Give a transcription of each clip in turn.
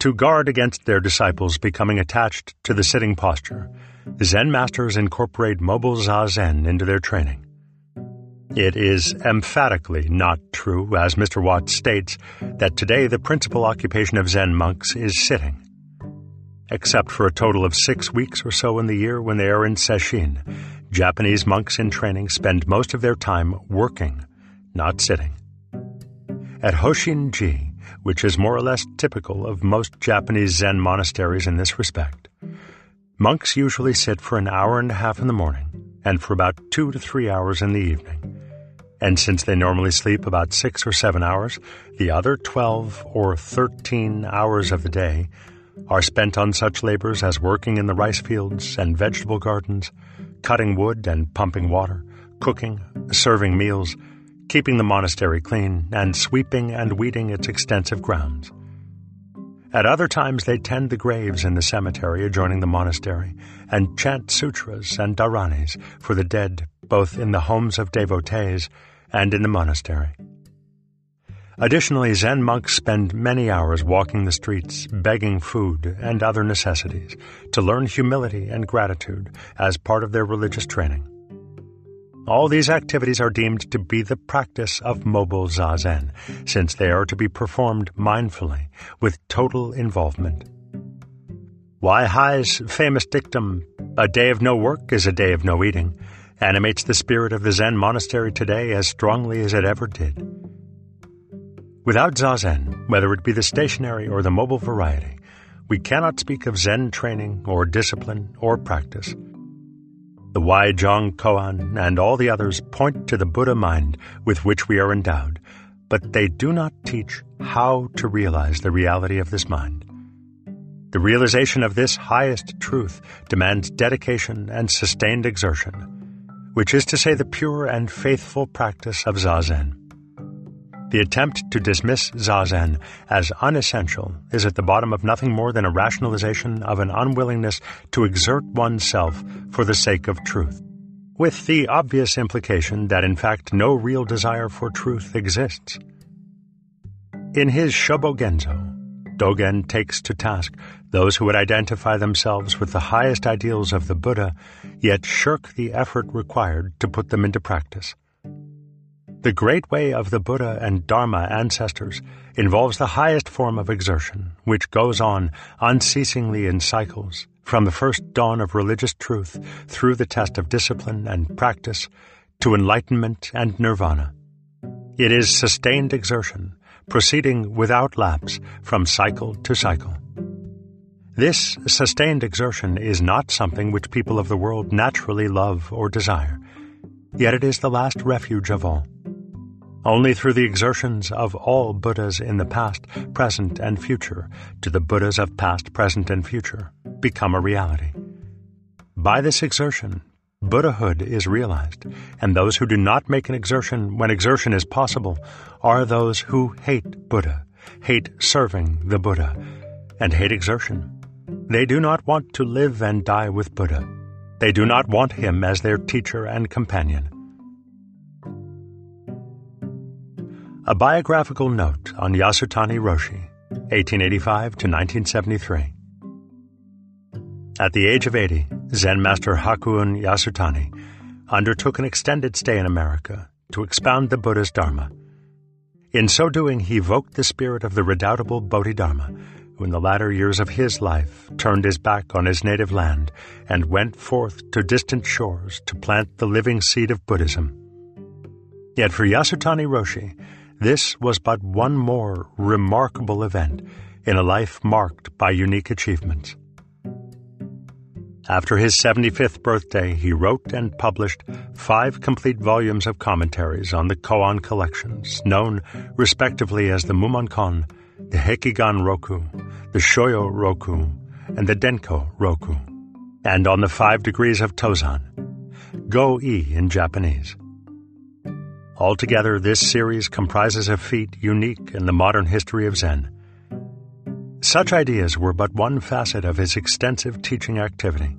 To guard against their disciples becoming attached to the sitting posture, Zen masters incorporate mobile zazen into their training. It is emphatically not true, as Mr. Watts states, that today the principal occupation of Zen monks is sitting. Except for a total of six weeks or so in the year when they are in Sesshin, Japanese monks in training spend most of their time working, not sitting. At Hosshin-ji, which is more or less typical of most Japanese Zen monasteries in this respect, monks usually sit for an hour and a half in the morning and for about two to three hours in the evening. And since they normally sleep about six or seven hours, the other 12 or 13 hours of the day are spent on such labors as working in the rice fields and vegetable gardens, cutting wood and pumping water, cooking, serving meals, keeping the monastery clean, and sweeping and weeding its extensive grounds. At other times, they tend the graves in the cemetery adjoining the monastery and chant sutras and dharanis for the dead, both in the homes of devotees and in the monastery. Additionally, Zen monks spend many hours walking the streets, begging food and other necessities, to learn humility and gratitude as part of their religious training. All these activities are deemed to be the practice of mobile zazen, since they are to be performed mindfully, with total involvement. Huai-hai's famous dictum, a day of no work is a day of no eating, animates the spirit of the Zen monastery today as strongly as it ever did. Without Zazen, whether it be the stationary or the mobile variety, we cannot speak of Zen training or discipline or practice. The Wai Zhong Koan and all the others point to the Buddha mind with which we are endowed, but they do not teach how to realize the reality of this mind. The realization of this highest truth demands dedication and sustained exertion, which is to say the pure and faithful practice of Zazen. The attempt to dismiss Zazen as unessential is at the bottom of nothing more than a rationalization of an unwillingness to exert oneself for the sake of truth, with the obvious implication that in fact no real desire for truth exists. In his Shobogenzo, Dogen takes to task those who would identify themselves with the highest ideals of the Buddha, yet shirk the effort required to put them into practice. The great way of the Buddha and Dharma ancestors involves the highest form of exertion, which goes on unceasingly in cycles, from the first dawn of religious truth through the test of discipline and practice to enlightenment and nirvana. It is sustained exertion, proceeding without lapse from cycle to cycle. This sustained exertion is not something which people of the world naturally love or desire, yet it is the last refuge of all. Only through the exertions of all Buddhas in the past, present, and future do the Buddhas of past, present, and future become a reality. By this exertion, Buddhahood is realized, and those who do not make an exertion when exertion is possible are those who hate Buddha, hate serving the Buddha, and hate exertion. They do not want to live and die with Buddha. They do not want him as their teacher and companion. A biographical note on Yasutani Roshi, 1885 to 1973. At the age of 80, Zen master Hakuun Yasutani undertook an extended stay in America to expound the Buddha's Dharma. In so doing, he evoked the spirit of the redoubtable Bodhidharma, who in the latter years of his life turned his back on his native land and went forth to distant shores to plant the living seed of Buddhism. Yet for Yasutani Roshi, this was but one more remarkable event in a life marked by unique achievements. After his 75th birthday, he wrote and published five complete volumes of commentaries on the Koan collections, known respectively as the Mumonkan, the Hekigan Roku, the Shoyo Roku, and the Denko Roku, and on the five degrees of Tozan, Go-i in Japanese. Altogether, this series comprises a feat unique in the modern history of Zen. Such ideas were but one facet of his extensive teaching activity.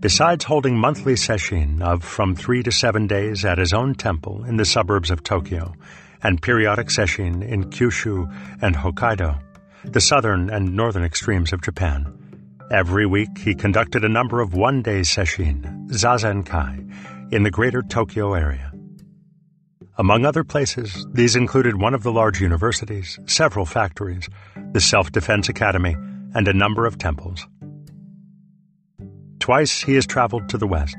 Besides holding monthly sesshin of from three to seven days at his own temple in the suburbs of Tokyo, and periodic sesshin in Kyushu and Hokkaido, the southern and northern extremes of Japan. Every week, he conducted a number of one-day sesshin, zazen kai, in the greater Tokyo area. Among other places, these included one of the large universities, several factories, the Self-Defense Academy, and a number of temples. Twice he has traveled to the West.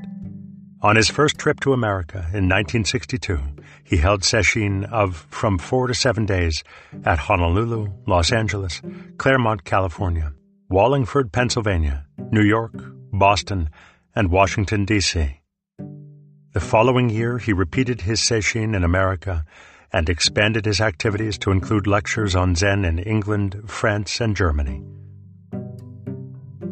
On his first trip to America in 1962, he held sesshin of from four to seven days at Honolulu, Los Angeles, Claremont, California, Wallingford, Pennsylvania, New York, Boston, and Washington, D.C. The following year, he repeated his sesshin in America and expanded his activities to include lectures on Zen in England, France, and Germany.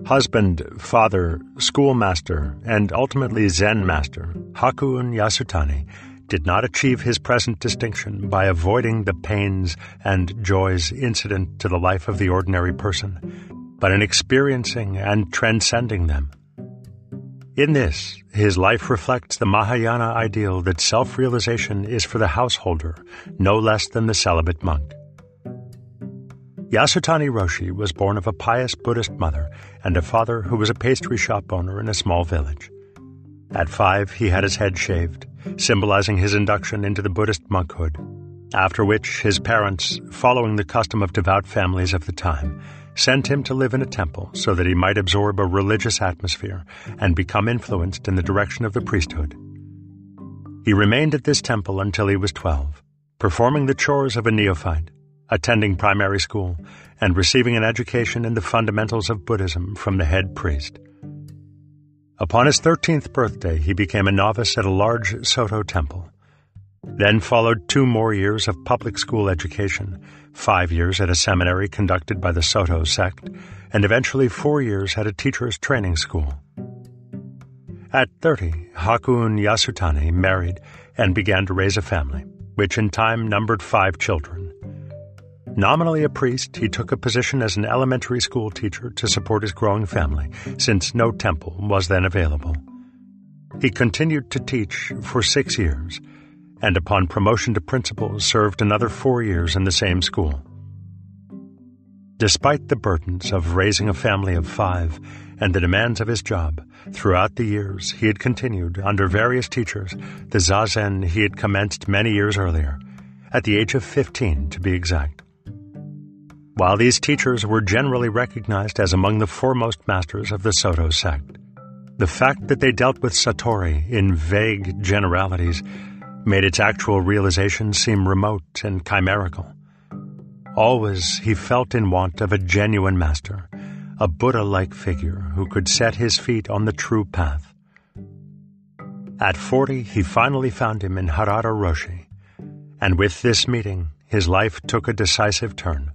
Husband, father, schoolmaster, and ultimately Zen master, Hakuun Yasutani, did not achieve his present distinction by avoiding the pains and joys incident to the life of the ordinary person, but in experiencing and transcending them. In this, his life reflects the Mahayana ideal that self realization is for the householder no less than the celibate monk. Yasutani Roshi was born of a pious Buddhist mother and a father who was a pastry shop owner in a small village. At five, he had his head shaved, symbolizing his induction into the Buddhist monkhood, after which his parents, following the custom of devout families of the time, sent him to live in a temple so that he might absorb a religious atmosphere and become influenced in the direction of the priesthood. He remained at this temple until he was 12, performing the chores of a neophyte, attending primary school, and receiving an education in the fundamentals of Buddhism from the head priest. Upon his 13th birthday, he became a novice at a large Soto temple. Then followed two more years of public school education, five years at a seminary conducted by the Soto sect, and eventually four years at a teacher's training school. At 30, Hakuun Yasutani married and began to raise a family, which in time numbered five children. Nominally a priest, he took a position as an elementary school teacher to support his growing family, since no temple was then available. He continued to teach for six years and upon promotion to principal served another four years in the same school. Despite the burdens of raising a family of five and the demands of his job, throughout the years he had continued, under various teachers, the zazen he had commenced many years earlier, at the age of 15 to be exact. While these teachers were generally recognized as among the foremost masters of the Soto sect, the fact that they dealt with Satori in vague generalities made its actual realization seem remote and chimerical. Always he felt in want of a genuine master, a Buddha-like figure who could set his feet on the true path. At 40, he finally found him in Harada Roshi, and with this meeting, his life took a decisive turn.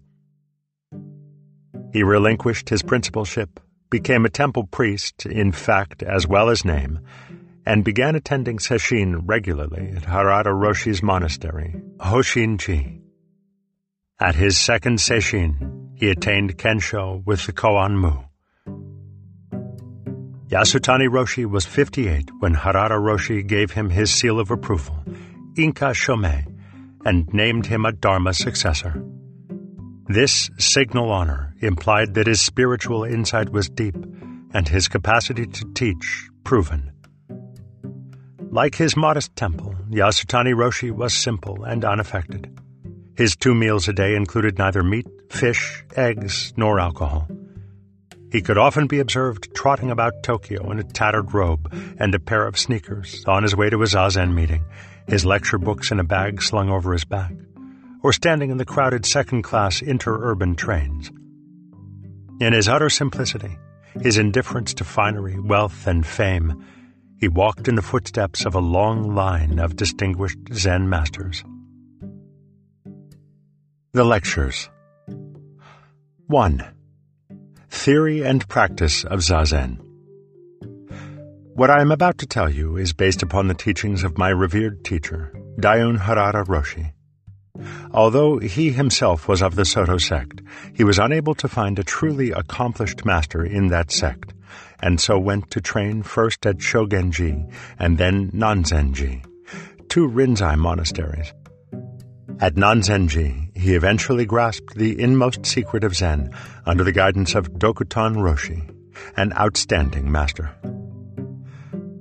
He relinquished his principalship, became a temple priest in fact as well as name, began attending sesshin regularly at Harada Roshi's monastery, Hosshin-ji. At his second sesshin, he attained Kensho with the Koan Mu. Yasutani Roshi was 58 when Harada Roshi gave him his seal of approval, Inka Shomei, and named him a Dharma successor. This signal honor implied that his spiritual insight was deep and his capacity to teach proven. Like his modest temple, Yasutani Roshi was simple and unaffected. His two meals a day included neither meat, fish, eggs, nor alcohol. He could often be observed trotting about Tokyo in a tattered robe and a pair of sneakers on his way to a zazen meeting, his lecture books in a bag slung over his back, or standing in the crowded second-class interurban trains. In his utter simplicity, his indifference to finery, wealth, and fame, he walked in the footsteps of a long line of distinguished Zen masters. The Lectures 1. Theory and Practice of Zazen What I am about to tell you is based upon the teachings of my revered teacher, Daiun Harada Roshi. Although he himself was of the Soto sect, he was unable to find a truly accomplished master in that sect, and so went to train first at Shogenji and then Nanzenji, two Rinzai monasteries. At Nanzenji, he eventually grasped the inmost secret of Zen under the guidance of Dokutan Roshi, an outstanding master.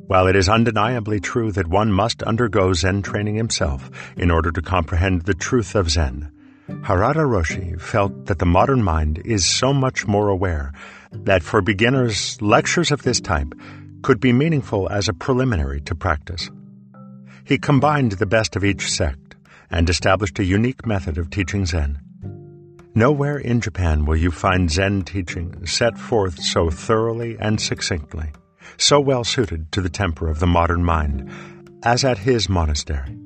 While it is undeniably true that one must undergo Zen training himself in order to comprehend the truth of Zen, Harada Roshi felt that the modern mind is so much more aware that for beginners, lectures of this type could be meaningful as a preliminary to practice. He combined the best of each sect and established a unique method of teaching Zen. Nowhere in Japan will you find Zen teaching set forth so thoroughly and succinctly so well suited to the temper of the modern mind, as at his monastery.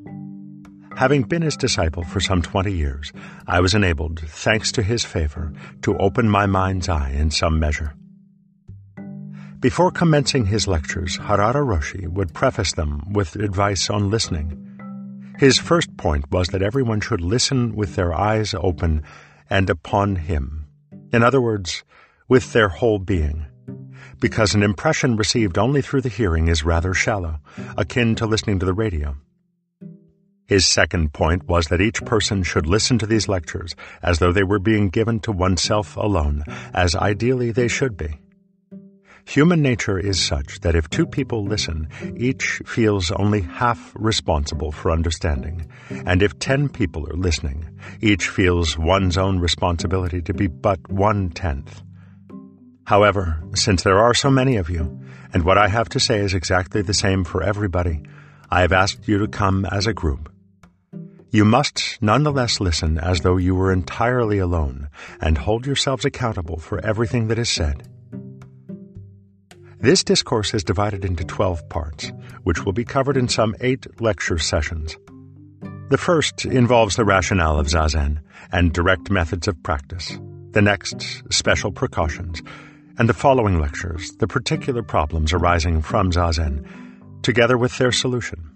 Having been his disciple for some twenty years, I was enabled, thanks to his favor, to open my mind's eye in some measure. Before commencing his lectures, Harada Roshi would preface them with advice on listening. His first point was that everyone should listen with their eyes open and upon him. In other words, with their whole being because an impression received only through the hearing is rather shallow, akin to listening to the radio. His second point was that each person should listen to these lectures as though they were being given to oneself alone, as ideally they should be. Human nature is such that if two people listen, each feels only half responsible for understanding, and if ten people are listening, each feels one's own responsibility to be but one tenth. However, since there are so many of you, and what I have to say is exactly the same for everybody, I have asked you to come as a group. You must nonetheless listen as though you were entirely alone and hold yourselves accountable for everything that is said. This discourse is divided into 12 parts, which will be covered in some eight lecture sessions. The first involves the rationale of Zazen and direct methods of practice. The next, special precautions, and the following lectures the particular problems arising from Zazen, together with their solution.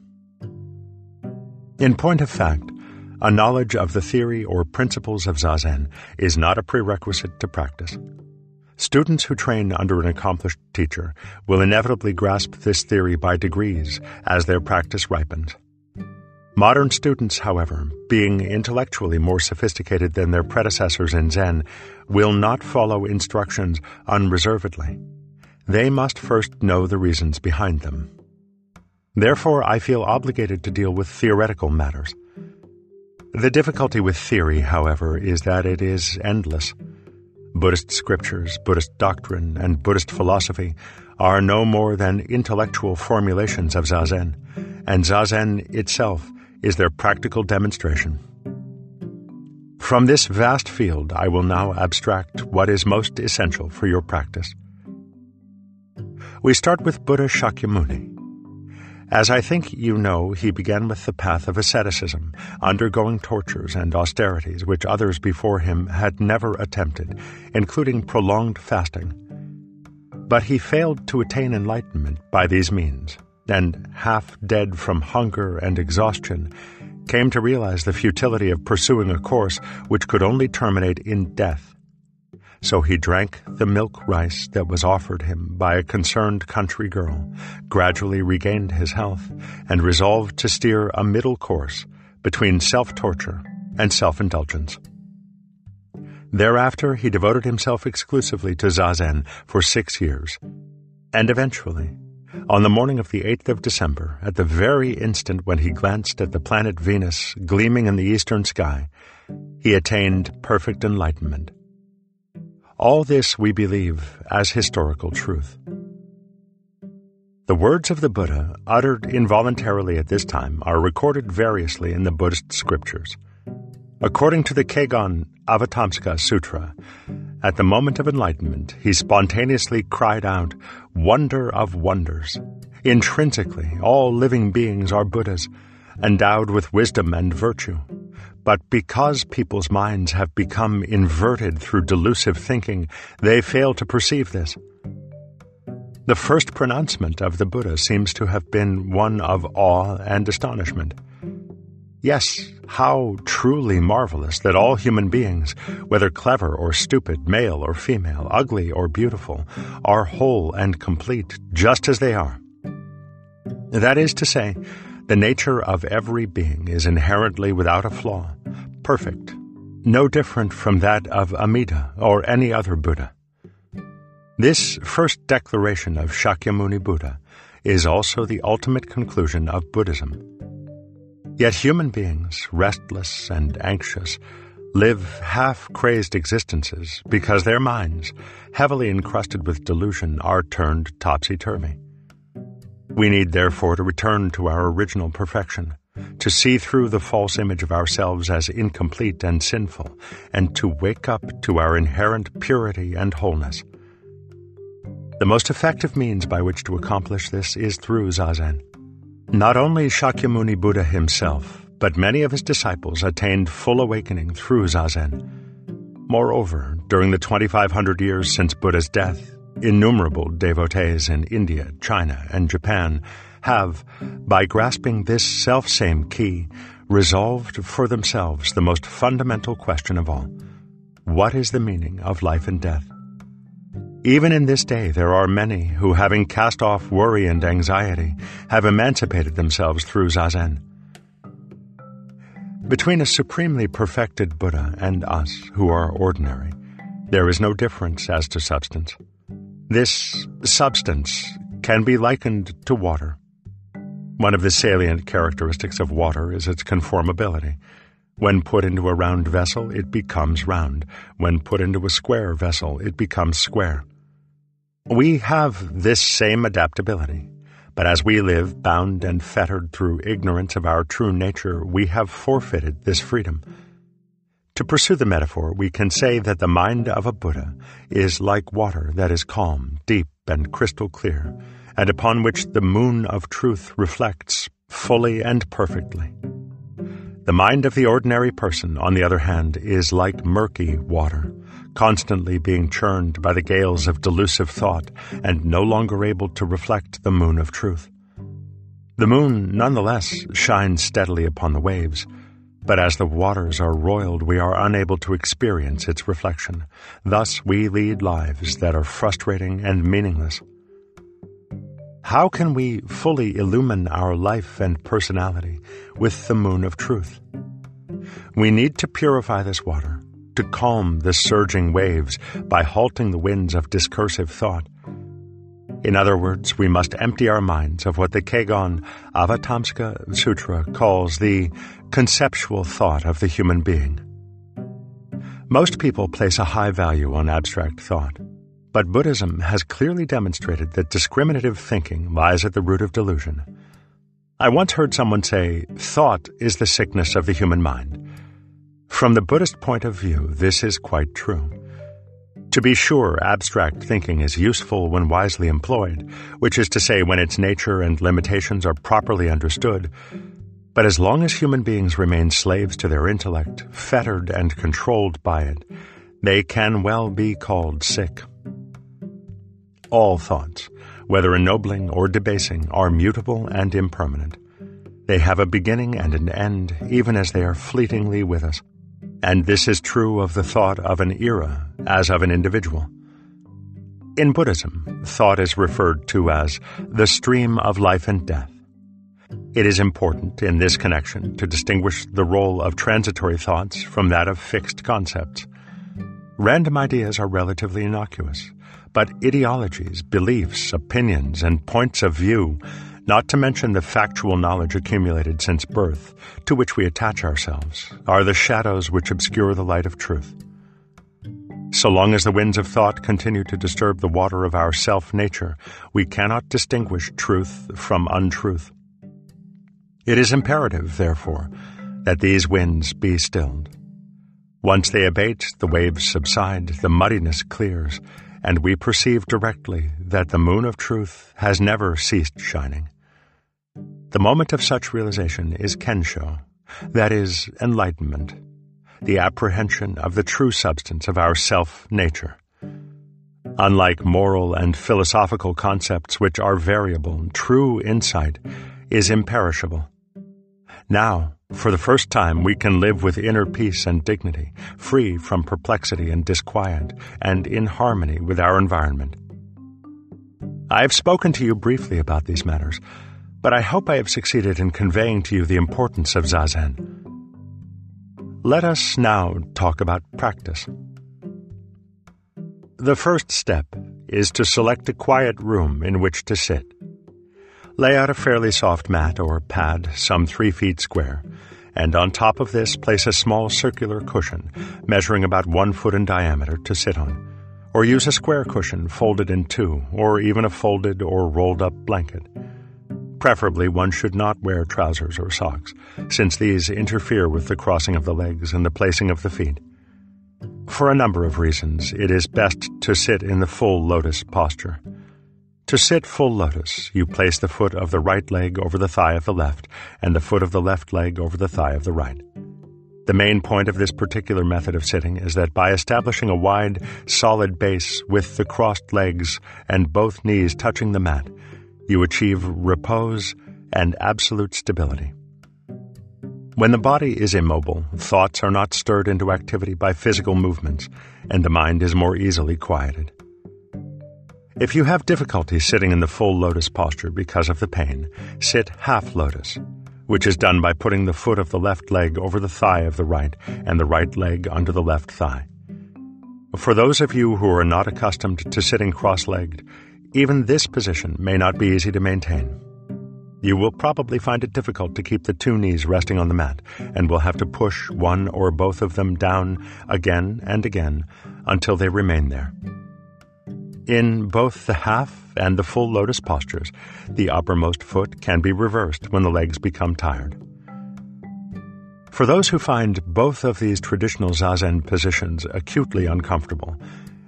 In point of fact, a knowledge of the theory or principles of Zazen is not a prerequisite to practice. Students who train under an accomplished teacher will inevitably grasp this theory by degrees as their practice ripens. Modern students, however, being intellectually more sophisticated than their predecessors in Zen, will not follow instructions unreservedly. They must first know the reasons behind them. Therefore, I feel obligated to deal with theoretical matters. The difficulty with theory, however, is that it is endless. Buddhist scriptures, Buddhist doctrine, and Buddhist philosophy are no more than intellectual formulations of Zazen, and Zazen itself is their practical demonstration. From this vast field, I will now abstract what is most essential for your practice. We start with Buddha Shakyamuni. As I think you know, he began with the path of asceticism, undergoing tortures and austerities which others before him had never attempted, including prolonged fasting. But he failed to attain enlightenment by these means and half dead from hunger and exhaustion, came to realize the futility of pursuing a course which could only terminate in death. So he drank the milk rice that was offered him by a concerned country girl, gradually regained his health, and resolved to steer a middle course between self torture and self indulgence. Thereafter, he devoted himself exclusively to Zazen for six years, and eventually on the morning of the 8th of December, at the very instant when he glanced at the planet Venus gleaming in the eastern sky, he attained perfect enlightenment. All this we believe as historical truth. The words of the Buddha, uttered involuntarily at this time, are recorded variously in the Buddhist scriptures. According to the Kegon Avatamsaka Sutra, at the moment of enlightenment, he spontaneously cried out, Wonder of wonders! Intrinsically, all living beings are Buddhas, endowed with wisdom and virtue. But because people's minds have become inverted through delusive thinking, they fail to perceive this. The first pronouncement of the Buddha seems to have been one of awe and astonishment. Yes, how truly marvelous that all human beings, whether clever or stupid, male or female, ugly or beautiful, are whole and complete just as they are. That is to say, The nature of every being is inherently without a flaw, perfect, no different from that of Amida or any other Buddha. This first declaration of Shakyamuni Buddha is also the ultimate conclusion of Buddhism. Yet human beings, restless and anxious, live half crazed existences because their minds, heavily encrusted with delusion, are turned topsy turvy. We need therefore to return to our original perfection, to see through the false image of ourselves as incomplete and sinful, and to wake up to our inherent purity and wholeness. The most effective means by which to accomplish this is through Zazen. Not only Shakyamuni Buddha himself, but many of his disciples attained full awakening through Zazen. Moreover, during the 2500 years since Buddha's death, Innumerable devotees in India, China, and Japan have, by grasping this self-same key, resolved for themselves the most fundamental question of all. What is the meaning of life and death? Even in this day, there are many who, having cast off worry and anxiety, have emancipated themselves through Zazen. Between a supremely perfected Buddha and us, who are ordinary, there is no difference as to substance. This substance can be likened to water. One of the salient characteristics of water is its conformability. When put into a round vessel, it becomes round. When put into a square vessel, it becomes square. We have this same adaptability, but as we live bound and fettered through ignorance of our true nature, we have forfeited this freedom. To pursue the metaphor, we can say that the mind of a Buddha is like water that is calm, deep, and crystal clear, and upon which the moon of truth reflects fully and perfectly. The mind of the ordinary person, on the other hand, is like murky water, constantly being churned by the gales of delusive thought and no longer able to reflect the moon of truth. The moon, nonetheless, shines steadily upon the waves, but as the waters are roiled, we are unable to experience its reflection. Thus, we lead lives that are frustrating and meaningless. How can we fully illumine our life and personality with the moon of truth? We need to purify this water, to calm the surging waves by halting the winds of discursive thought. In other words, we must empty our minds of what the Kegon Avatamsaka Sutra calls the conceptual thought of the human being. Most people place a high value on abstract thought, but Buddhism has clearly demonstrated that discriminative thinking lies at the root of delusion. I once heard someone say, thought is the sickness of the human mind. From the Buddhist point of view, this is quite true. To be sure, abstract thinking is useful when wisely employed, which is to say, when its nature and limitations are properly understood, but as long as human beings remain slaves to their intellect, fettered and controlled by it, they can well be called sick. All thoughts, whether ennobling or debasing, are mutable and impermanent. They have a beginning and an end, even as they are fleetingly with us. And this is true of the thought of an era as of an individual. In Buddhism, thought is referred to as the stream of life and death. It is important in this connection to distinguish the role of transitory thoughts from that of fixed concepts. Random ideas are relatively innocuous, but ideologies, beliefs, opinions, and points of view, not to mention the factual knowledge accumulated since birth, to which we attach ourselves, are the shadows which obscure the light of truth. So long as the winds of thought continue to disturb the water of our self nature, we cannot distinguish truth from untruth. It is imperative, therefore, that these winds be stilled. Once they abate, the waves subside, the muddiness clears, and we perceive directly that the moon of truth has never ceased shining. The moment of such realization is Kensho, that is, enlightenment, the apprehension of the true substance of our self nature. Unlike moral and philosophical concepts which are variable, true insight is imperishable. Now, for the first time, we can live with inner peace and dignity, free from perplexity and disquiet, and in harmony with our environment. I have spoken to you briefly about these matters, but I hope I have succeeded in conveying to you the importance of Zazen. Let us now talk about practice. The first step is to select a quiet room in which to sit. Lay out a fairly soft mat or pad, some three feet square, and on top of this place a small circular cushion, measuring about one foot in diameter, to sit on. Or use a square cushion folded in two, or even a folded or rolled up blanket. Preferably, one should not wear trousers or socks, since these interfere with the crossing of the legs and the placing of the feet. For a number of reasons, it is best to sit in the full lotus posture. To sit full lotus, you place the foot of the right leg over the thigh of the left, and the foot of the left leg over the thigh of the right. The main point of this particular method of sitting is that by establishing a wide, solid base with the crossed legs and both knees touching the mat, you achieve repose and absolute stability. When the body is immobile, thoughts are not stirred into activity by physical movements, and the mind is more easily quieted. If you have difficulty sitting in the full lotus posture because of the pain, sit half lotus, which is done by putting the foot of the left leg over the thigh of the right and the right leg under the left thigh. For those of you who are not accustomed to sitting cross legged, even this position may not be easy to maintain. You will probably find it difficult to keep the two knees resting on the mat and will have to push one or both of them down again and again until they remain there. In both the half and the full lotus postures, the uppermost foot can be reversed when the legs become tired. For those who find both of these traditional zazen positions acutely uncomfortable,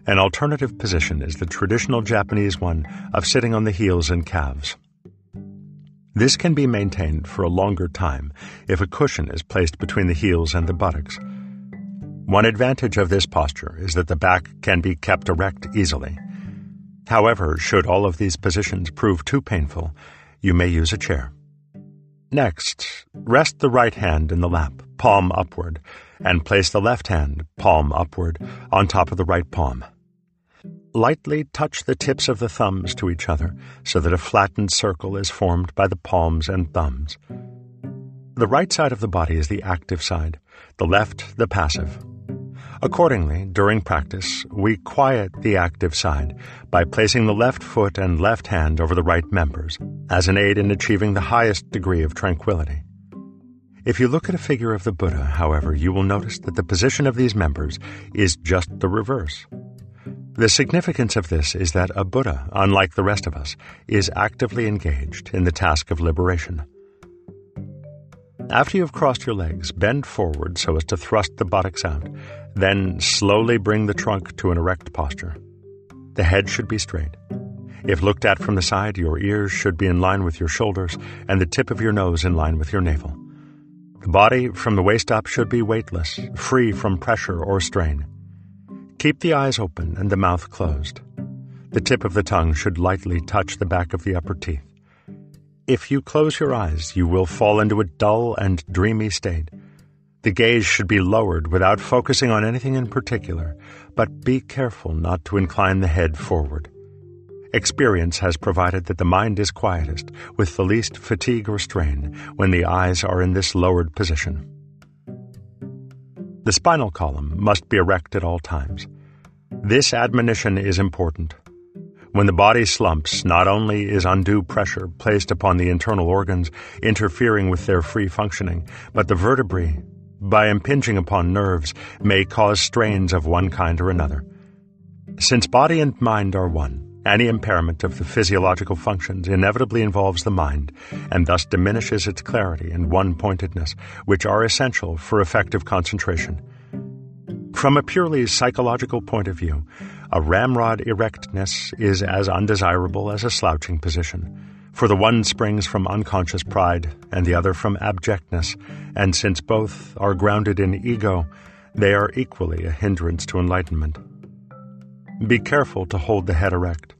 an alternative position is the traditional Japanese one of sitting on the heels and calves. This can be maintained for a longer time if a cushion is placed between the heels and the buttocks. One advantage of this posture is that the back can be kept erect easily. However, should all of these positions prove too painful, you may use a chair. Next, rest the right hand in the lap, palm upward, and place the left hand, palm upward, on top of the right palm. Lightly touch the tips of the thumbs to each other so that a flattened circle is formed by the palms and thumbs. The right side of the body is the active side, the left the passive. Accordingly, during practice, we quiet the active side by placing the left foot and left hand over the right members as an aid in achieving the highest degree of tranquility. If you look at a figure of the Buddha, however, you will notice that the position of these members is just the reverse. The significance of this is that a Buddha, unlike the rest of us, is actively engaged in the task of liberation. After you have crossed your legs, bend forward so as to thrust the buttocks out, then slowly bring the trunk to an erect posture. The head should be straight. If looked at from the side, your ears should be in line with your shoulders and the tip of your nose in line with your navel. The body from the waist up should be weightless, free from pressure or strain. Keep the eyes open and the mouth closed. The tip of the tongue should lightly touch the back of the upper teeth. If you close your eyes, you will fall into a dull and dreamy state. The gaze should be lowered without focusing on anything in particular, but be careful not to incline the head forward. Experience has provided that the mind is quietest, with the least fatigue or strain, when the eyes are in this lowered position. The spinal column must be erect at all times. This admonition is important. When the body slumps, not only is undue pressure placed upon the internal organs, interfering with their free functioning, but the vertebrae, by impinging upon nerves, may cause strains of one kind or another. Since body and mind are one, any impairment of the physiological functions inevitably involves the mind and thus diminishes its clarity and one pointedness, which are essential for effective concentration. From a purely psychological point of view, a ramrod erectness is as undesirable as a slouching position, for the one springs from unconscious pride and the other from abjectness, and since both are grounded in ego, they are equally a hindrance to enlightenment. Be careful to hold the head erect.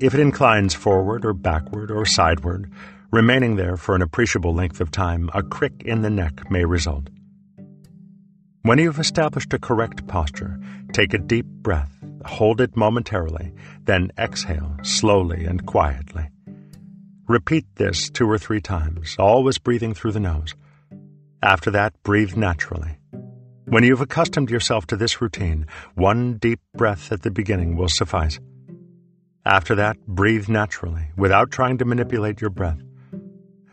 If it inclines forward or backward or sideward, remaining there for an appreciable length of time, a crick in the neck may result. When you have established a correct posture, take a deep breath, hold it momentarily, then exhale slowly and quietly. Repeat this two or three times, always breathing through the nose. After that, breathe naturally. When you've accustomed yourself to this routine, one deep breath at the beginning will suffice. After that, breathe naturally, without trying to manipulate your breath.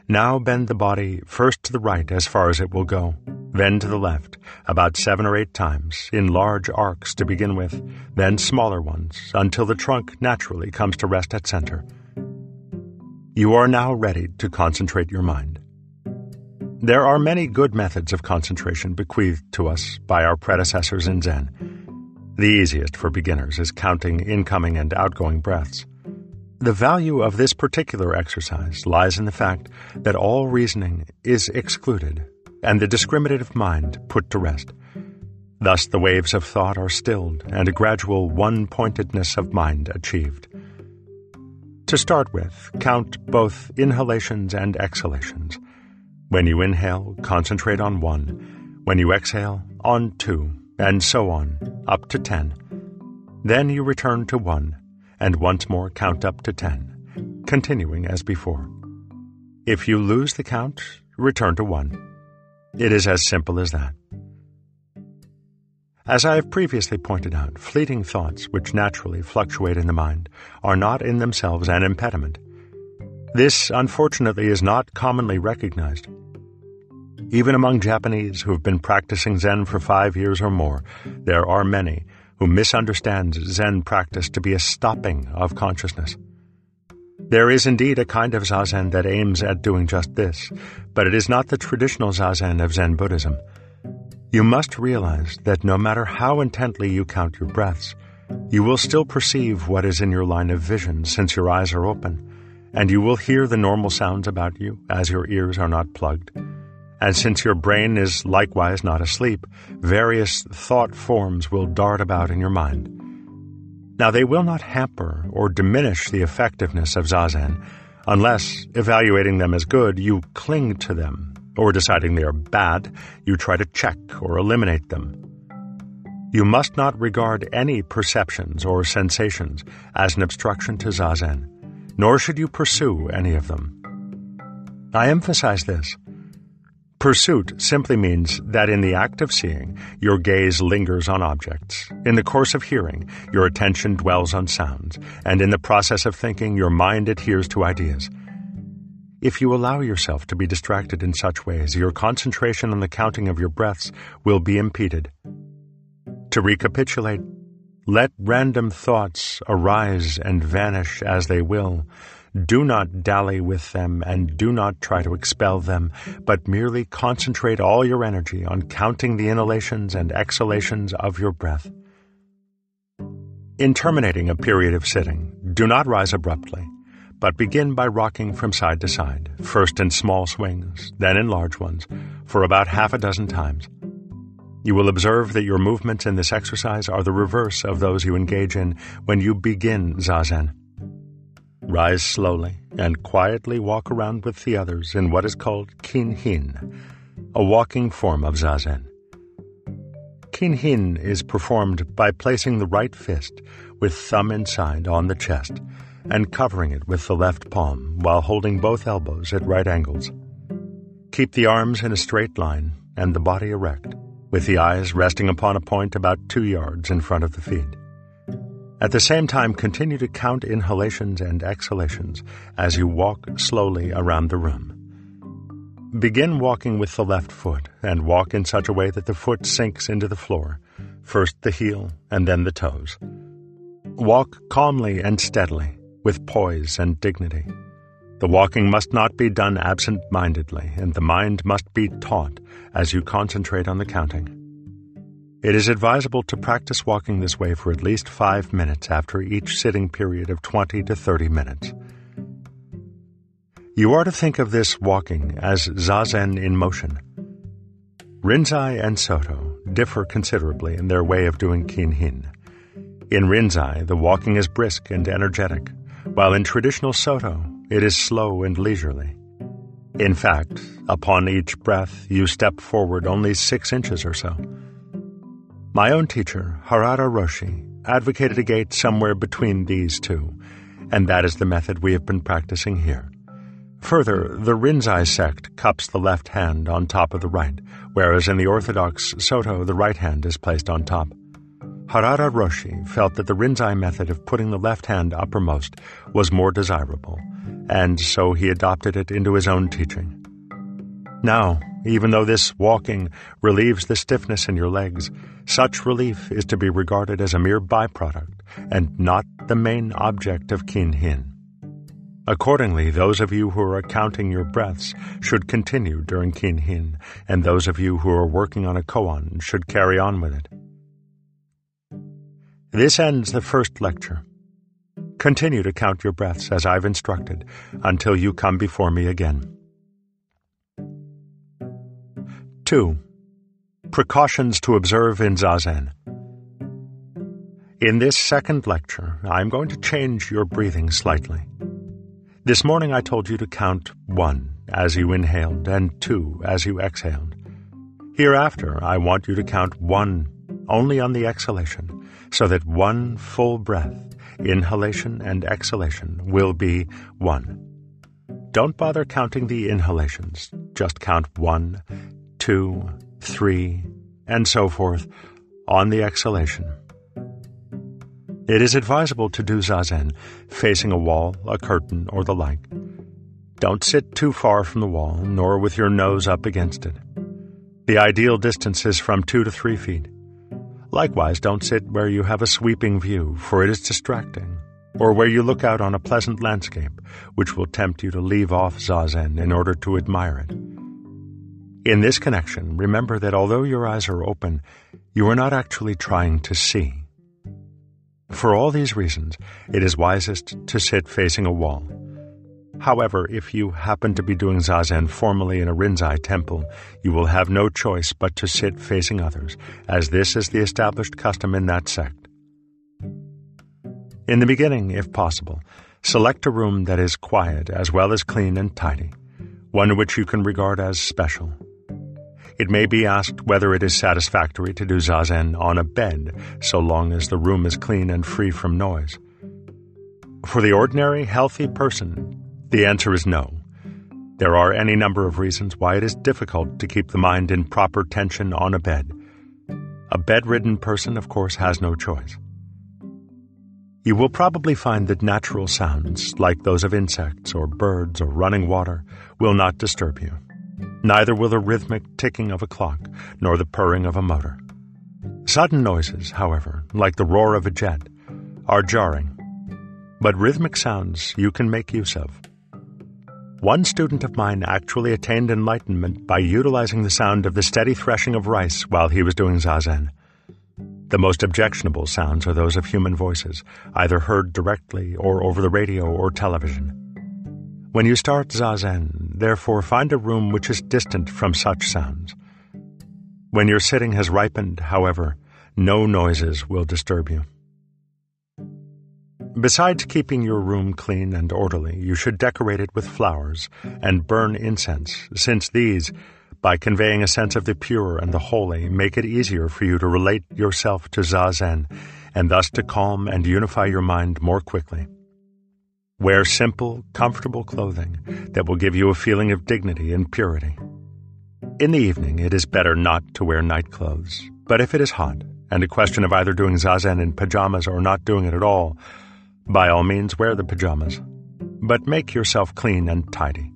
Now bend the body first to the right as far as it will go, then to the left, about seven or eight times, in large arcs to begin with, then smaller ones, until the trunk naturally comes to rest at center. You are now ready to concentrate your mind. There are many good methods of concentration bequeathed to us by our predecessors in Zen. The easiest for beginners is counting incoming and outgoing breaths. The value of this particular exercise lies in the fact that all reasoning is excluded and the discriminative mind put to rest. Thus, the waves of thought are stilled and a gradual one pointedness of mind achieved. To start with, count both inhalations and exhalations. When you inhale, concentrate on one. When you exhale, on two, and so on, up to ten. Then you return to one, and once more count up to ten, continuing as before. If you lose the count, return to one. It is as simple as that. As I have previously pointed out, fleeting thoughts, which naturally fluctuate in the mind, are not in themselves an impediment. This, unfortunately, is not commonly recognized. Even among Japanese who have been practicing Zen for five years or more, there are many who misunderstand Zen practice to be a stopping of consciousness. There is indeed a kind of Zazen that aims at doing just this, but it is not the traditional Zazen of Zen Buddhism. You must realize that no matter how intently you count your breaths, you will still perceive what is in your line of vision since your eyes are open, and you will hear the normal sounds about you as your ears are not plugged. And since your brain is likewise not asleep, various thought forms will dart about in your mind. Now, they will not hamper or diminish the effectiveness of Zazen unless, evaluating them as good, you cling to them or deciding they are bad, you try to check or eliminate them. You must not regard any perceptions or sensations as an obstruction to Zazen, nor should you pursue any of them. I emphasize this. Pursuit simply means that in the act of seeing, your gaze lingers on objects. In the course of hearing, your attention dwells on sounds. And in the process of thinking, your mind adheres to ideas. If you allow yourself to be distracted in such ways, your concentration on the counting of your breaths will be impeded. To recapitulate, let random thoughts arise and vanish as they will. Do not dally with them and do not try to expel them, but merely concentrate all your energy on counting the inhalations and exhalations of your breath. In terminating a period of sitting, do not rise abruptly but begin by rocking from side to side, first in small swings, then in large ones, for about half a dozen times. You will observe that your movements in this exercise are the reverse of those you engage in when you begin Zazen. Rise slowly and quietly walk around with the others in what is called Kinhin, a walking form of Zazen. Kinhin is performed by placing the right fist with thumb inside on the chest and covering it with the left palm while holding both elbows at right angles. Keep the arms in a straight line and the body erect, with the eyes resting upon a point about two yards in front of the feet. At the same time, continue to count inhalations and exhalations as you walk slowly around the room. Begin walking with the left foot and walk in such a way that the foot sinks into the floor, first the heel and then the toes. Walk calmly and steadily, with poise and dignity. The walking must not be done absent mindedly, and the mind must be taut as you concentrate on the counting. It is advisable to practice walking this way for at least five minutes after each sitting period of 20 to 30 minutes. You are to think of this walking as zazen in motion. Rinzai and Soto differ considerably in their way of doing kinhin. In Rinzai, the walking is brisk and energetic, while in traditional Soto, it is slow and leisurely. In fact, upon each breath, you step forward only six inches or so. My own teacher, Harada Roshi, advocated a gait somewhere between these two, and that is the method we have been practicing here. Further, the Rinzai sect cups the left hand on top of the right, whereas in the Orthodox Soto the right hand is placed on top. Harada Roshi felt that the Rinzai method of putting the left hand uppermost was more desirable, and so he adopted it into his own teaching. Now, even though this walking relieves the stiffness in your legs, such relief is to be regarded as a mere byproduct and not the main object of Kin Hin. Accordingly, those of you who are counting your breaths should continue during Kin Hin, and those of you who are working on a koan should carry on with it. This ends the first lecture. Continue to count your breaths as I've instructed until you come before me again. 2. Precautions to observe in Zazen. In this second lecture, I'm going to change your breathing slightly. This morning I told you to count one as you inhaled and two as you exhaled. Hereafter, I want you to count one only on the exhalation, so that one full breath, inhalation and exhalation, will be one. Don't bother counting the inhalations, just count one, two, three, and so forth on the exhalation. It is advisable to do zazen facing a wall, a curtain, or the like. Don't sit too far from the wall, nor with your nose up against it. The ideal distance is from two to three feet. Likewise, don't sit where you have a sweeping view, for it is distracting, or where you look out on a pleasant landscape, which will tempt you to leave off zazen in order to admire it. In this connection, remember that although your eyes are open, you are not actually trying to see. For all these reasons, it is wisest to sit facing a wall. However, if you happen to be doing zazen formally in a Rinzai temple, you will have no choice but to sit facing others, as this is the established custom in that sect. In the beginning, if possible, select a room that is quiet as well as clean and tidy, one which you can regard as special. It may be asked whether it is satisfactory to do zazen on a bed, so long as the room is clean and free from noise. For the ordinary, healthy person, the answer is no. There are any number of reasons why it is difficult to keep the mind in proper tension on a bed. A bedridden person, of course, has no choice. You will probably find that natural sounds, like those of insects or birds or running water, will not disturb you. Neither will the rhythmic ticking of a clock, nor the purring of a motor. Sudden noises, however, like the roar of a jet, are jarring. But rhythmic sounds you can make use of. One student of mine actually attained enlightenment by utilizing the sound of the steady threshing of rice while he was doing zazen. The most objectionable sounds are those of human voices, either heard directly or over the radio or television. When you start zazen, therefore find a room which is distant from such sounds. When your sitting has ripened, however, no noises will disturb you. Besides keeping your room clean and orderly, you should decorate it with flowers and burn incense, since these, by conveying a sense of the pure and the holy, make it easier for you to relate yourself to Zazen and thus to calm and unify your mind more quickly. Wear simple, comfortable clothing that will give you a feeling of dignity and purity. In the evening, it is better not to wear night clothes, but if it is hot, and a question of either doing zazen in pajamas or not doing it at all, by all means wear the pajamas. But make yourself clean and tidy.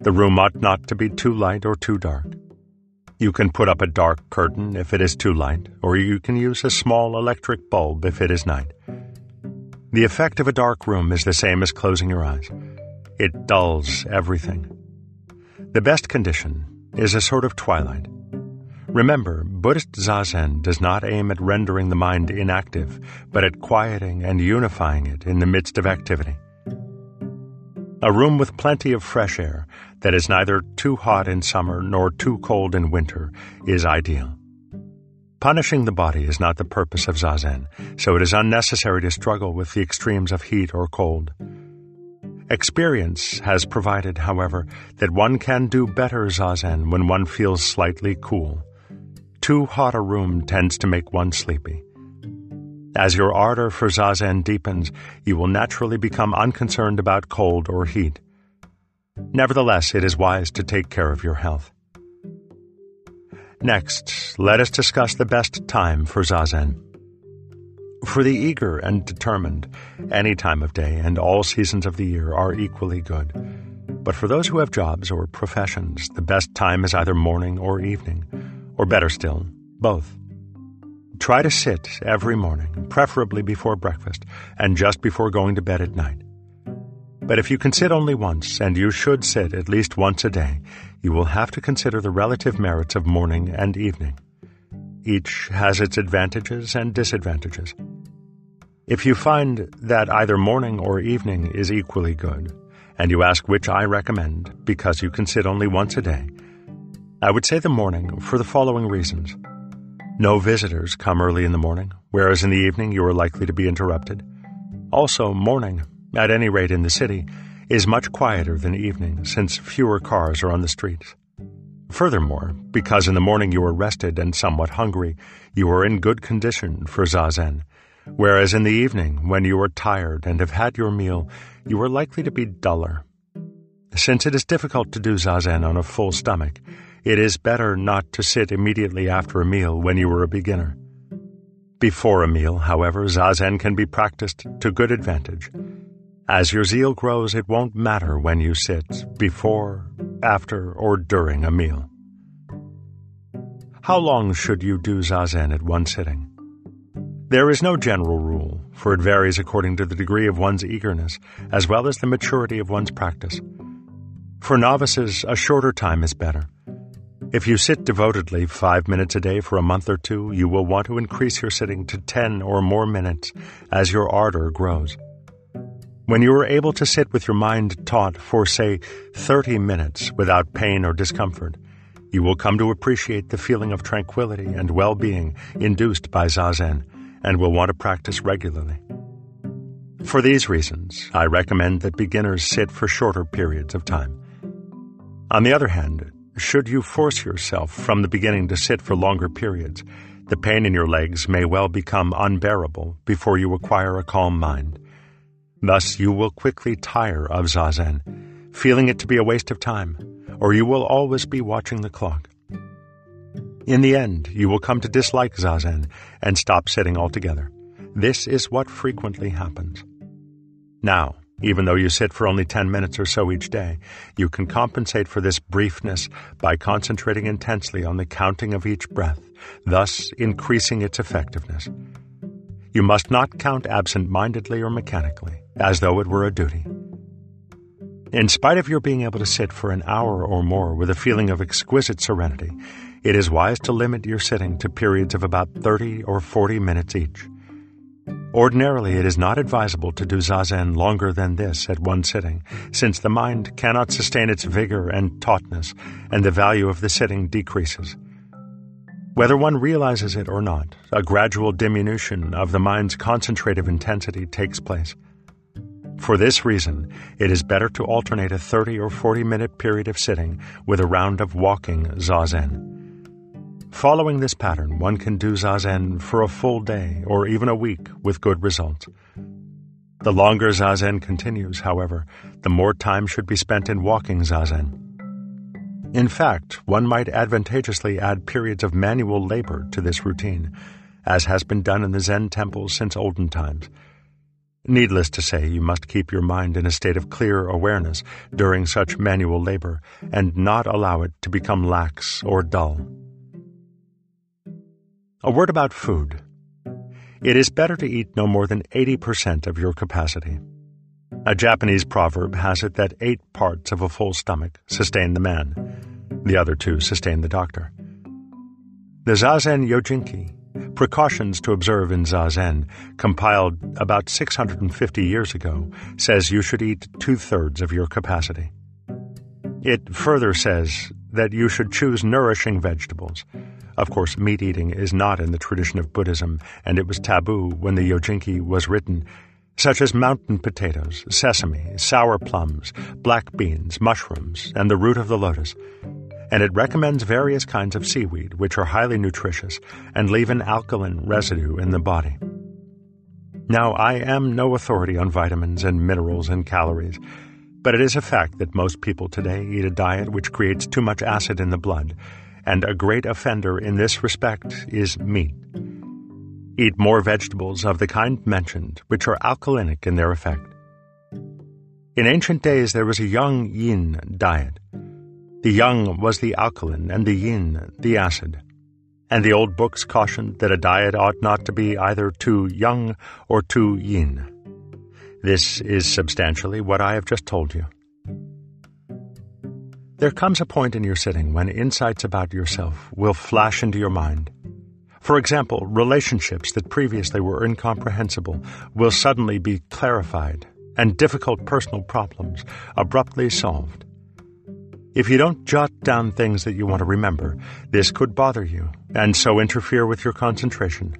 The room ought not to be too light or too dark. You can put up a dark curtain if it is too light, or you can use a small electric bulb if it is night. The effect of a dark room is the same as closing your eyes. It dulls everything. The best condition is a sort of twilight. Remember, Buddhist Zazen does not aim at rendering the mind inactive, but at quieting and unifying it in the midst of activity. A room with plenty of fresh air that is neither too hot in summer nor too cold in winter is ideal. Punishing the body is not the purpose of zazen, so it is unnecessary to struggle with the extremes of heat or cold. Experience has provided, however, that one can do better zazen when one feels slightly cool. Too hot a room tends to make one sleepy. As your ardor for zazen deepens, you will naturally become unconcerned about cold or heat. Nevertheless, it is wise to take care of your health. Next, let us discuss the best time for Zazen. For the eager and determined, any time of day and all seasons of the year are equally good. But for those who have jobs or professions, the best time is either morning or evening, or better still, both. Try to sit every morning, preferably before breakfast, and just before going to bed at night. But if you can sit only once, and you should sit at least once a day, you will have to consider the relative merits of morning and evening. Each has its advantages and disadvantages. If you find that either morning or evening is equally good, and you ask which I recommend because you can sit only once a day, I would say the morning for the following reasons. No visitors come early in the morning, whereas in the evening you are likely to be interrupted. Also, morning, at any rate in the city, is much quieter than evening since fewer cars are on the streets. Furthermore, because in the morning you are rested and somewhat hungry, you are in good condition for zazen, whereas in the evening, when you are tired and have had your meal, you are likely to be duller. Since it is difficult to do zazen on a full stomach, it is better not to sit immediately after a meal when you are a beginner. Before a meal, however, zazen can be practiced to good advantage. As your zeal grows, it won't matter when you sit, before, after, or during a meal. How long should you do zazen at one sitting? There is no general rule, for it varies according to the degree of one's eagerness, as well as the maturity of one's practice. For novices, a shorter time is better. If you sit devotedly five minutes a day for a month or two, you will want to increase your sitting to 10 or more minutes as your ardor grows. When you are able to sit with your mind taut for, say, 30 minutes without pain or discomfort, you will come to appreciate the feeling of tranquility and well being induced by Zazen and will want to practice regularly. For these reasons, I recommend that beginners sit for shorter periods of time. On the other hand, should you force yourself from the beginning to sit for longer periods, the pain in your legs may well become unbearable before you acquire a calm mind. Thus, you will quickly tire of zazen, feeling it to be a waste of time, or you will always be watching the clock. In the end, you will come to dislike zazen and stop sitting altogether. This is what frequently happens. Now, even though you sit for only 10 minutes or so each day, you can compensate for this briefness by concentrating intensely on the counting of each breath, thus increasing its effectiveness. You must not count absent mindedly or mechanically, as though it were a duty. In spite of your being able to sit for an hour or more with a feeling of exquisite serenity, it is wise to limit your sitting to periods of about 30 or 40 minutes each. Ordinarily, it is not advisable to do zazen longer than this at one sitting, since the mind cannot sustain its vigor and tautness, and the value of the sitting decreases. Whether one realizes it or not, a gradual diminution of the mind's concentrative intensity takes place. For this reason, it is better to alternate a 30 or 40 minute period of sitting with a round of walking zazen. Following this pattern, one can do zazen for a full day or even a week with good results. The longer zazen continues, however, the more time should be spent in walking zazen. In fact, one might advantageously add periods of manual labor to this routine, as has been done in the Zen temples since olden times. Needless to say, you must keep your mind in a state of clear awareness during such manual labor and not allow it to become lax or dull. A word about food. It is better to eat no more than 80% of your capacity. A Japanese proverb has it that eight parts of a full stomach sustain the man, the other two sustain the doctor. The Zazen Yojinki, Precautions to Observe in Zazen, compiled about 650 years ago, says you should eat two thirds of your capacity. It further says that you should choose nourishing vegetables of course, meat eating is not in the tradition of Buddhism, and it was taboo when the Yojinki was written, such as mountain potatoes, sesame, sour plums, black beans, mushrooms, and the root of the lotus. And it recommends various kinds of seaweed, which are highly nutritious and leave an alkaline residue in the body. Now, I am no authority on vitamins and minerals and calories, But it is a fact that most people today eat a diet which creates too much acid in the blood, and a great offender in this respect is meat. Eat more vegetables of the kind mentioned, which are alkalinic in their effect. In ancient days there was a yang yin diet. The yang was the alkaline and the yin the acid. And the old books cautioned that a diet ought not to be either too yang or too yin. This is substantially what I have just told you. There comes a point in your sitting when insights about yourself will flash into your mind. For example, relationships that previously were incomprehensible will suddenly be clarified, and difficult personal problems abruptly solved. If you don't jot down things that you want to remember, this could bother you, and so interfere with your concentration.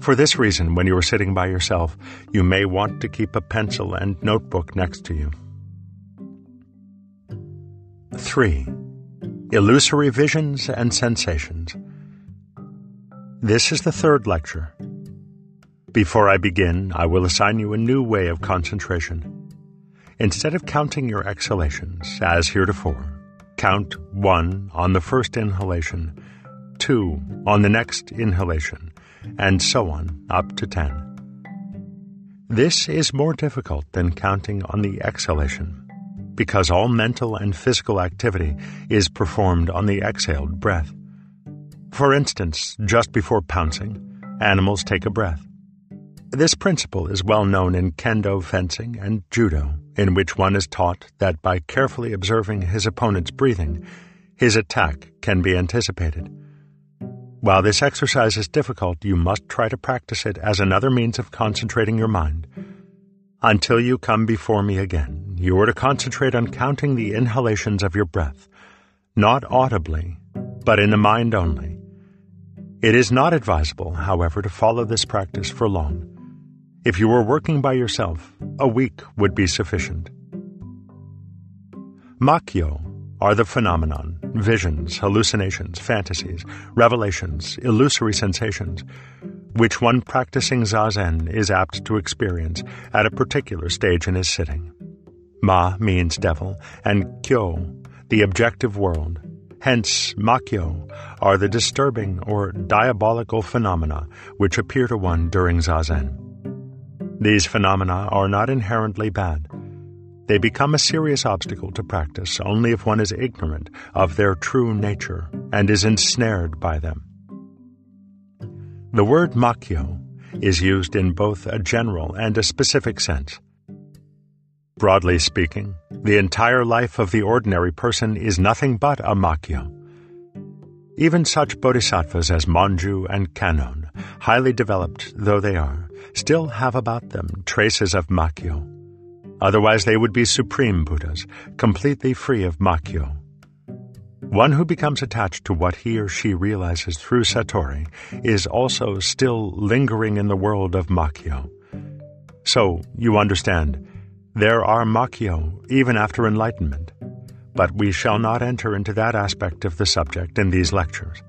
For this reason, when you are sitting by yourself, you may want to keep a pencil and notebook next to you. 3. Illusory Visions and Sensations. This is the third lecture. Before I begin, I will assign you a new way of concentration. Instead of counting your exhalations, as heretofore, count 1 on the first inhalation, 2 on the next inhalation, and so on up to 10. This is more difficult than counting on the exhalation, because all mental and physical activity is performed on the exhaled breath. For instance, just before pouncing, animals take a breath. This principle is well known in kendo fencing and judo, in which one is taught that by carefully observing his opponent's breathing, his attack can be anticipated. While this exercise is difficult, you must try to practice it as another means of concentrating your mind. Until you come before me again, you are to concentrate on counting the inhalations of your breath, not audibly, but in the mind only. It is not advisable, however, to follow this practice for long. If you were working by yourself, a week would be sufficient. Makyo are the phenomenon, visions, hallucinations, fantasies, revelations, illusory sensations, which one practicing zazen is apt to experience at a particular stage in his sitting. Ma means devil, and kyo, the objective world. Hence, makyo are the disturbing or diabolical phenomena which appear to one during zazen. These phenomena are not inherently bad. They become a serious obstacle to practice only if one is ignorant of their true nature and is ensnared by them. The word makyo is used in both a general and a specific sense. Broadly speaking, the entire life of the ordinary person is nothing but a makyo. Even such bodhisattvas as Monju and Kannon, highly developed though they are, still have about them traces of makyo. Otherwise, they would be supreme Buddhas, completely free of makyo. One who becomes attached to what he or she realizes through Satori is also still lingering in the world of makyo. So, you understand, there are makyo even after enlightenment, but we shall not enter into that aspect of the subject in these lectures.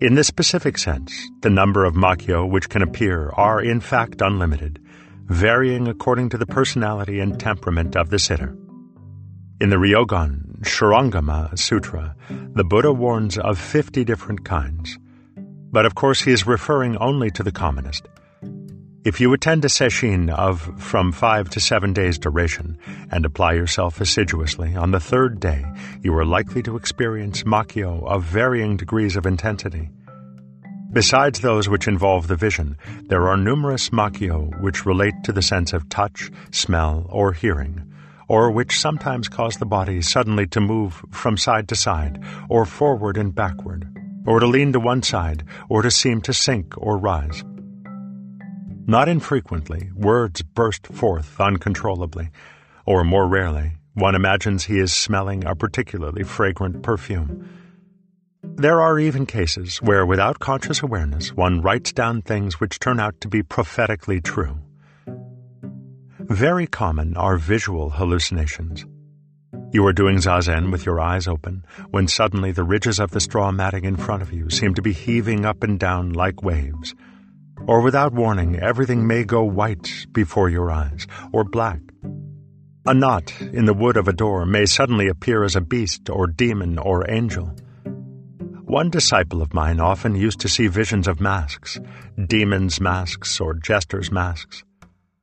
In the specific sense, the number of makyo which can appear are in fact unlimited, varying according to the personality and temperament of the sitter. In the Ryogon Shurangama Sutra, the Buddha warns of 50 different kinds. But of course, he is referring only to the commonest. If you attend a session of from five to seven days' duration and apply yourself assiduously, on the third day you are likely to experience makyo of varying degrees of intensity. Besides those which involve the vision, there are numerous makyo which relate to the sense of touch, smell, or hearing, or which sometimes cause the body suddenly to move from side to side, or forward and backward, or to lean to one side, or to seem to sink or rise. Not infrequently, words burst forth uncontrollably, or more rarely, one imagines he is smelling a particularly fragrant perfume. There are even cases where, without conscious awareness, one writes down things which turn out to be prophetically true. Very common are visual hallucinations. You are doing zazen with your eyes open when suddenly the ridges of the straw matting in front of you seem to be heaving up and down like waves. Or without warning, everything may go white before your eyes, or black. A knot in the wood of a door may suddenly appear as a beast or demon or angel. One disciple of mine often used to see visions of masks, demons' masks or jesters' masks.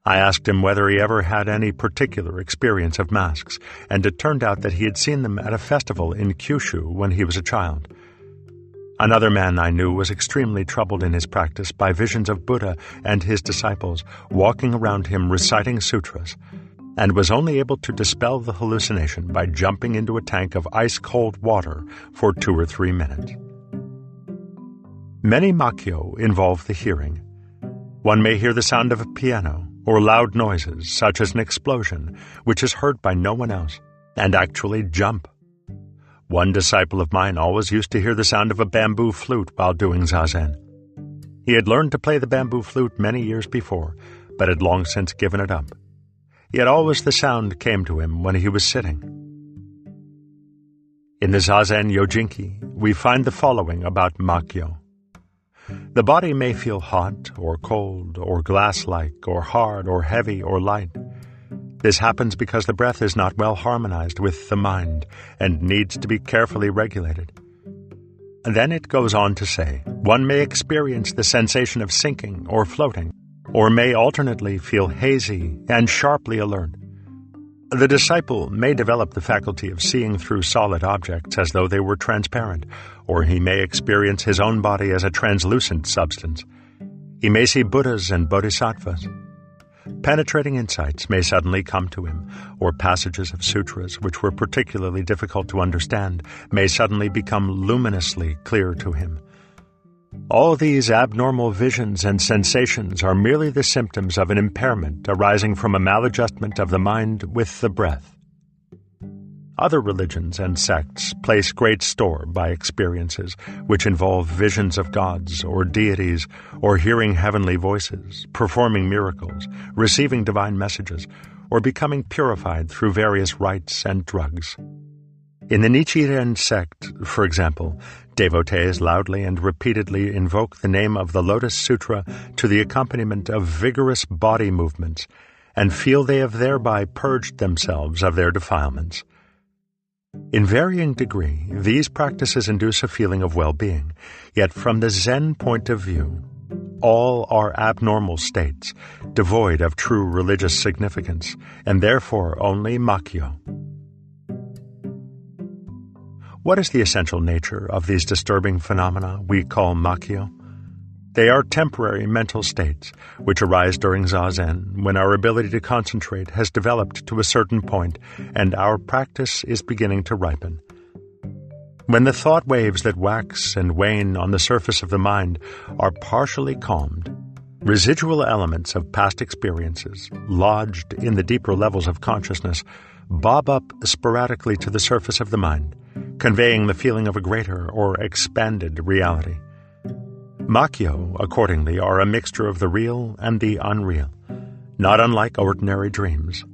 I asked him whether he ever had any particular experience of masks, and it turned out that he had seen them at a festival in Kyushu when he was a child. Another man I knew was extremely troubled in his practice by visions of Buddha and his disciples walking around him reciting sutras, and was only able to dispel the hallucination by jumping into a tank of ice cold water for two or three minutes. Many makyo involve the hearing. One may hear the sound of a piano or loud noises, such as an explosion, which is heard by no one else, and actually jump. One disciple of mine always used to hear the sound of a bamboo flute while doing zazen. He had learned to play the bamboo flute many years before, but had long since given it up. Yet always the sound came to him when he was sitting. In the Zazen Yojinki, we find the following about Makyo. The body may feel hot or cold or glass-like or hard or heavy or light. This happens because the breath is not well harmonized with the mind and needs to be carefully regulated. And then it goes on to say, one may experience the sensation of sinking or floating or may alternately feel hazy and sharply alert. The disciple may develop the faculty of seeing through solid objects as though they were transparent, or he may experience his own body as a translucent substance. He may see Buddhas and Bodhisattvas. Penetrating insights may suddenly come to him, or passages of sutras which were particularly difficult to understand may suddenly become luminously clear to him. All these abnormal visions and sensations are merely the symptoms of an impairment arising from a maladjustment of the mind with the breath. Other religions and sects place great store by experiences which involve visions of gods or deities or hearing heavenly voices, performing miracles, receiving divine messages, or becoming purified through various rites and drugs. In the Nichiren sect, for example, devotees loudly and repeatedly invoke the name of the Lotus Sutra to the accompaniment of vigorous body movements and feel they have thereby purged themselves of their defilements. In varying degree, these practices induce a feeling of well-being, yet from the Zen point of view, all are abnormal states, devoid of true religious significance, and therefore only makyo. What is the essential nature of these disturbing phenomena we call makyo? They are temporary mental states which arise during zazen when our ability to concentrate has developed to a certain point and our practice is beginning to ripen. When the thought waves that wax and wane on the surface of the mind are partially calmed, residual elements of past experiences, lodged in the deeper levels of consciousness, bob up sporadically to the surface of the mind conveying the feeling of a greater or expanded reality. Makyo, accordingly, are a mixture of the real and the unreal, not unlike ordinary dreams.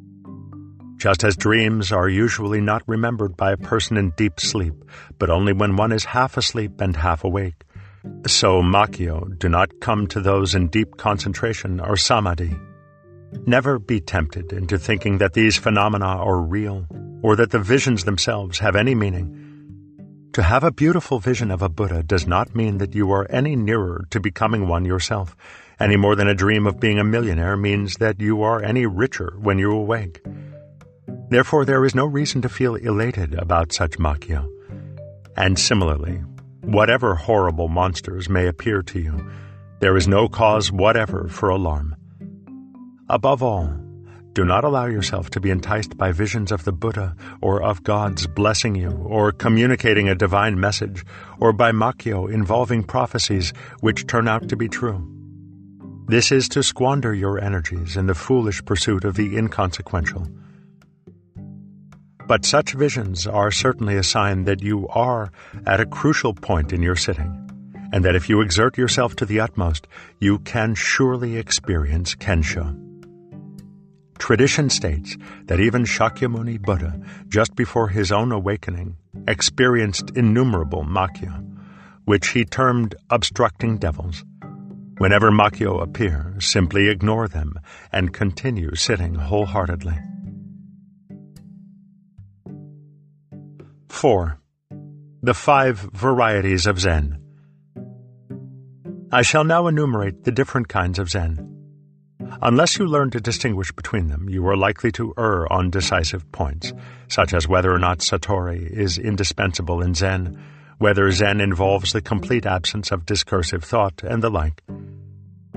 Just as dreams are usually not remembered by a person in deep sleep, but only when one is half asleep and half awake, so Makyo do not come to those in deep concentration or samadhi. Never be tempted into thinking that these phenomena are real, or that the visions themselves have any meaning to have a beautiful vision of a Buddha does not mean that you are any nearer to becoming one yourself, any more than a dream of being a millionaire means that you are any richer when you awake. Therefore, there is no reason to feel elated about such makyo. And similarly, whatever horrible monsters may appear to you, there is no cause whatever for alarm. Above all, do not allow yourself to be enticed by visions of the Buddha or of gods blessing you or communicating a divine message or by makyo involving prophecies which turn out to be true. This is to squander your energies in the foolish pursuit of the inconsequential. But such visions are certainly a sign that you are at a crucial point in your sitting, and that if you exert yourself to the utmost, you can surely experience Kensho. Tradition states that even Shakyamuni Buddha, just before his own awakening, experienced innumerable Makyo, which he termed obstructing devils. Whenever Makyo appear, simply ignore them and continue sitting wholeheartedly. 4. The Five Varieties of Zen. I shall now enumerate the different kinds of Zen. Unless you learn to distinguish between them, you are likely to err on decisive points, such as whether or not Satori is indispensable in Zen, whether Zen involves the complete absence of discursive thought, and the like.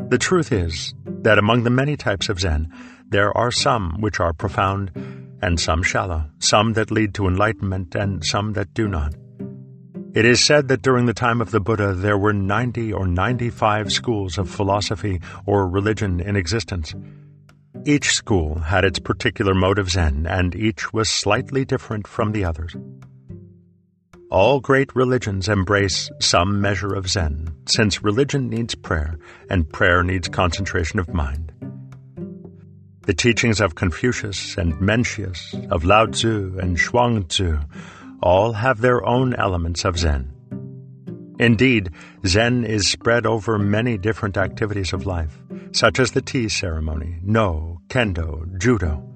The truth is that among the many types of Zen, there are some which are profound and some shallow, some that lead to enlightenment and some that do not. It is said that during the time of the Buddha there were 90 or 95 schools of philosophy or religion in existence. Each school had its particular of Zen, and each was slightly different from the others. All great religions embrace some measure of Zen, since religion needs prayer, and prayer needs concentration of mind. The teachings of Confucius and Mencius, of Lao Tzu and Chuang Tzu, all have their own elements of Zen. Indeed, Zen is spread over many different activities of life, such as the tea ceremony, no, kendo, judo.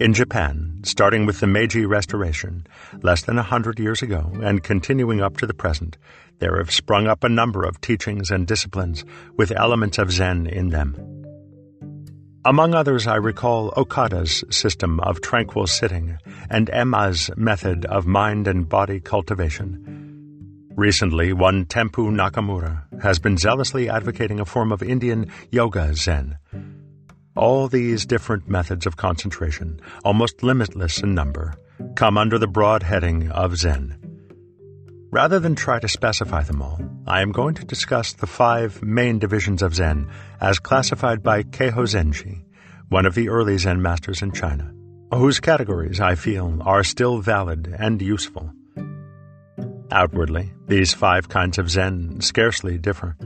In Japan, starting with the Meiji Restoration, less than a hundred years ago, and continuing up to the present, there have sprung up a number of teachings and disciplines with elements of Zen in them. Among others, I recall Okada's system of tranquil sitting and Emma's method of mind and body cultivation. Recently, one Tempu Nakamura has been zealously advocating a form of Indian yoga zen. All these different methods of concentration, almost limitless in number, come under the broad heading of Zen. Rather than try to specify them all, I am going to discuss the five main divisions of Zen as classified by Keiho Zenji, one of the early Zen masters in China, whose categories, I feel, are still valid and useful. Outwardly, these five kinds of Zen scarcely differ.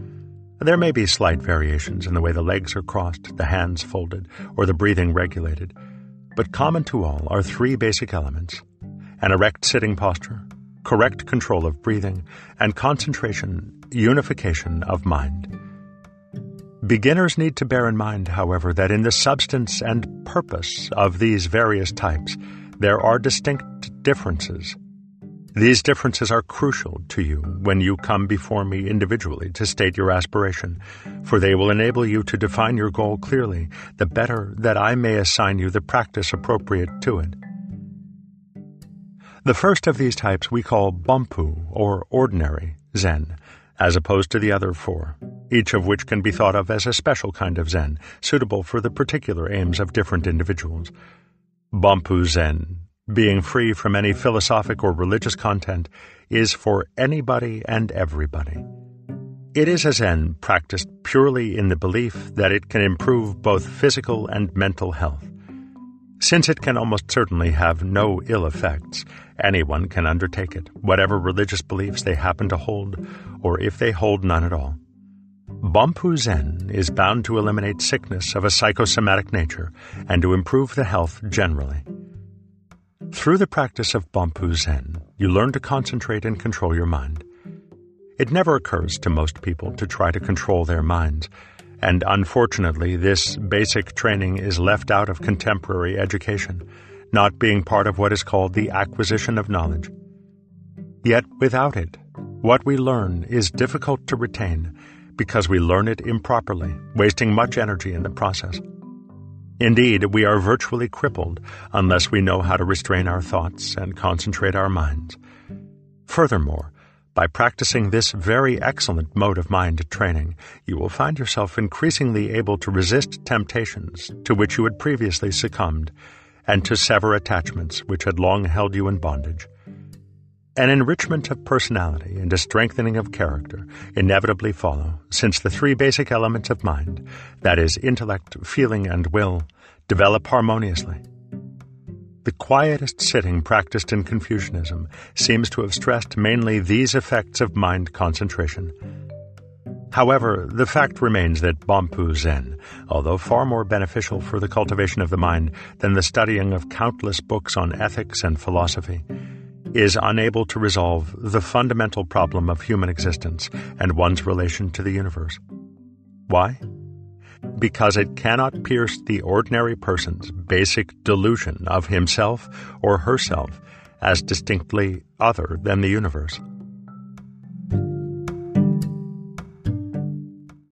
There may be slight variations in the way the legs are crossed, the hands folded, or the breathing regulated, but common to all are three basic elements an erect sitting posture, correct control of breathing, and concentration, unification of mind. Beginners need to bear in mind, however, that in the substance and purpose of these various types, there are distinct differences. These differences are crucial to you when you come before me individually to state your aspiration, for they will enable you to define your goal clearly, the better that I may assign you the practice appropriate to it. The first of these types we call Bompu, or ordinary Zen, as opposed to the other four, each of which can be thought of as a special kind of Zen, suitable for the particular aims of different individuals. Bompu Zen, being free from any philosophic or religious content, is for anybody and everybody. It is a Zen practiced purely in the belief that it can improve both physical and mental health. Since it can almost certainly have no ill effects, anyone can undertake it, whatever religious beliefs they happen to hold, or if they hold none at all. Bompu Zen is bound to eliminate sickness of a psychosomatic nature and to improve the health generally. Through the practice of Bompu Zen, you learn to concentrate and control your mind. It never occurs to most people to try to control their minds, and unfortunately, this basic training is left out of contemporary education, not being part of what is called the acquisition of knowledge. Yet without it, what we learn is difficult to retain because we learn it improperly, wasting much energy in the process. Indeed, we are virtually crippled unless we know how to restrain our thoughts and concentrate our minds. Furthermore, by practicing this very excellent mode of mind training, you will find yourself increasingly able to resist temptations to which you had previously succumbed and to sever attachments which had long held you in bondage. An enrichment of personality and a strengthening of character inevitably follow, since the three basic elements of mind, that is, intellect, feeling, and will, develop harmoniously. The quietest sitting practiced in Confucianism seems to have stressed mainly these effects of mind concentration. However, the fact remains that Bompu Zen, although far more beneficial for the cultivation of the mind than the studying of countless books on ethics and philosophy, is unable to resolve the fundamental problem of human existence and one's relation to the universe. Why? because it cannot pierce the ordinary person's basic delusion of himself or herself as distinctly other than the universe.